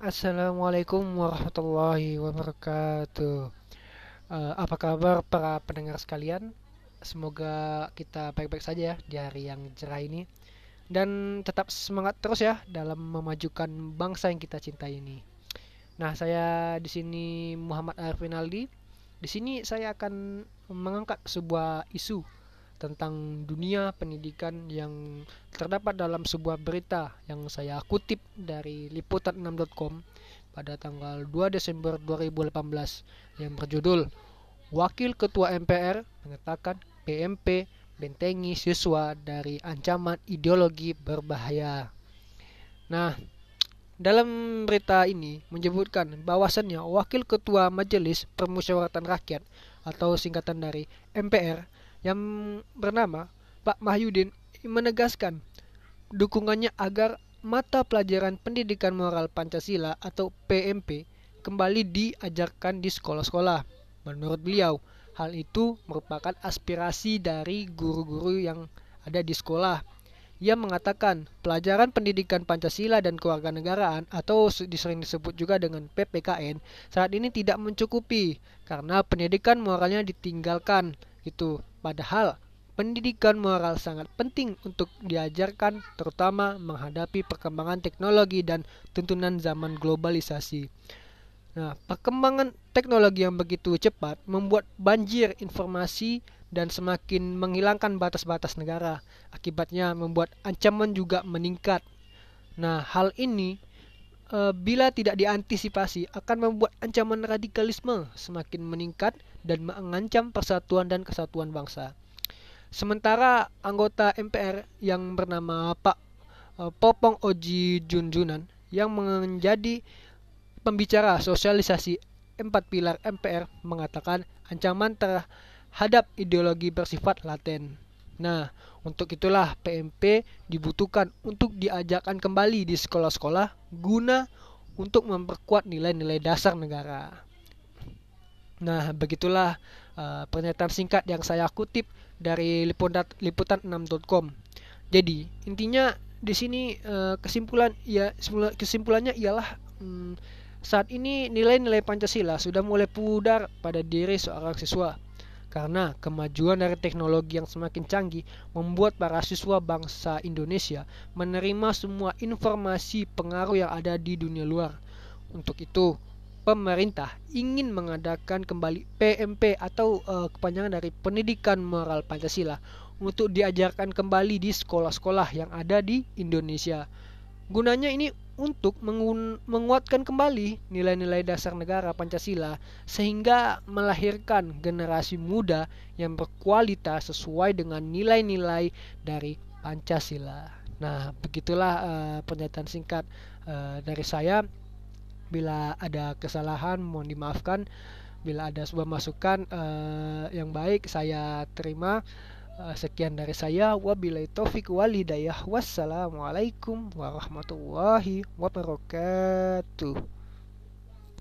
Assalamualaikum warahmatullahi wabarakatuh. Eh, apa kabar para pendengar sekalian? Semoga kita baik-baik saja ya di hari yang cerah ini dan tetap semangat terus ya dalam memajukan bangsa yang kita cintai ini. Nah, saya di sini Muhammad Arifin Aldi. Di sini saya akan mengangkat sebuah isu tentang dunia pendidikan yang terdapat dalam sebuah berita yang saya kutip dari liputan6.com pada tanggal 2 Desember 2018 yang berjudul Wakil Ketua MPR mengatakan PMP bentengi siswa dari ancaman ideologi berbahaya. Nah, dalam berita ini menyebutkan bahwasannya Wakil Ketua Majelis Permusyawaratan Rakyat atau singkatan dari MPR yang bernama Pak Mahyudin menegaskan dukungannya agar mata pelajaran pendidikan moral Pancasila atau PMP kembali diajarkan di sekolah-sekolah. Menurut beliau, hal itu merupakan aspirasi dari guru-guru yang ada di sekolah. Ia mengatakan pelajaran pendidikan Pancasila dan kewarganegaraan atau disering disebut juga dengan PPKN saat ini tidak mencukupi karena pendidikan moralnya ditinggalkan gitu. Padahal pendidikan moral sangat penting untuk diajarkan terutama menghadapi perkembangan teknologi dan tuntunan zaman globalisasi. Nah, perkembangan teknologi yang begitu cepat membuat banjir informasi dan semakin menghilangkan batas-batas negara. Akibatnya membuat ancaman juga meningkat. Nah, hal ini e, bila tidak diantisipasi akan membuat ancaman radikalisme semakin meningkat dan mengancam persatuan dan kesatuan bangsa. Sementara anggota MPR yang bernama Pak uh, Popong Oji Junjunan yang menjadi pembicara sosialisasi empat pilar MPR mengatakan ancaman terhadap ideologi bersifat laten. Nah, untuk itulah PMP dibutuhkan untuk diajarkan kembali di sekolah-sekolah guna untuk memperkuat nilai-nilai dasar negara. Nah, begitulah uh, pernyataan singkat yang saya kutip dari liputan liputan6.com. Jadi, intinya di sini uh, kesimpulan ya kesimpulannya ialah um, saat ini nilai-nilai Pancasila sudah mulai pudar pada diri seorang siswa karena kemajuan dari teknologi yang semakin canggih membuat para siswa bangsa Indonesia menerima semua informasi pengaruh yang ada di dunia luar. Untuk itu, pemerintah ingin mengadakan kembali PMP atau uh, kepanjangan dari Pendidikan Moral Pancasila untuk diajarkan kembali di sekolah-sekolah yang ada di Indonesia. Gunanya ini untuk menguatkan kembali nilai-nilai dasar negara Pancasila sehingga melahirkan generasi muda yang berkualitas sesuai dengan nilai-nilai dari Pancasila. Nah, begitulah uh, pernyataan singkat uh, dari saya. Bila ada kesalahan mohon dimaafkan. Bila ada sebuah masukan uh, yang baik saya terima. Uh, sekian dari saya. Wabillahi taufik walidayah. Wassalamualaikum warahmatullahi wabarakatuh.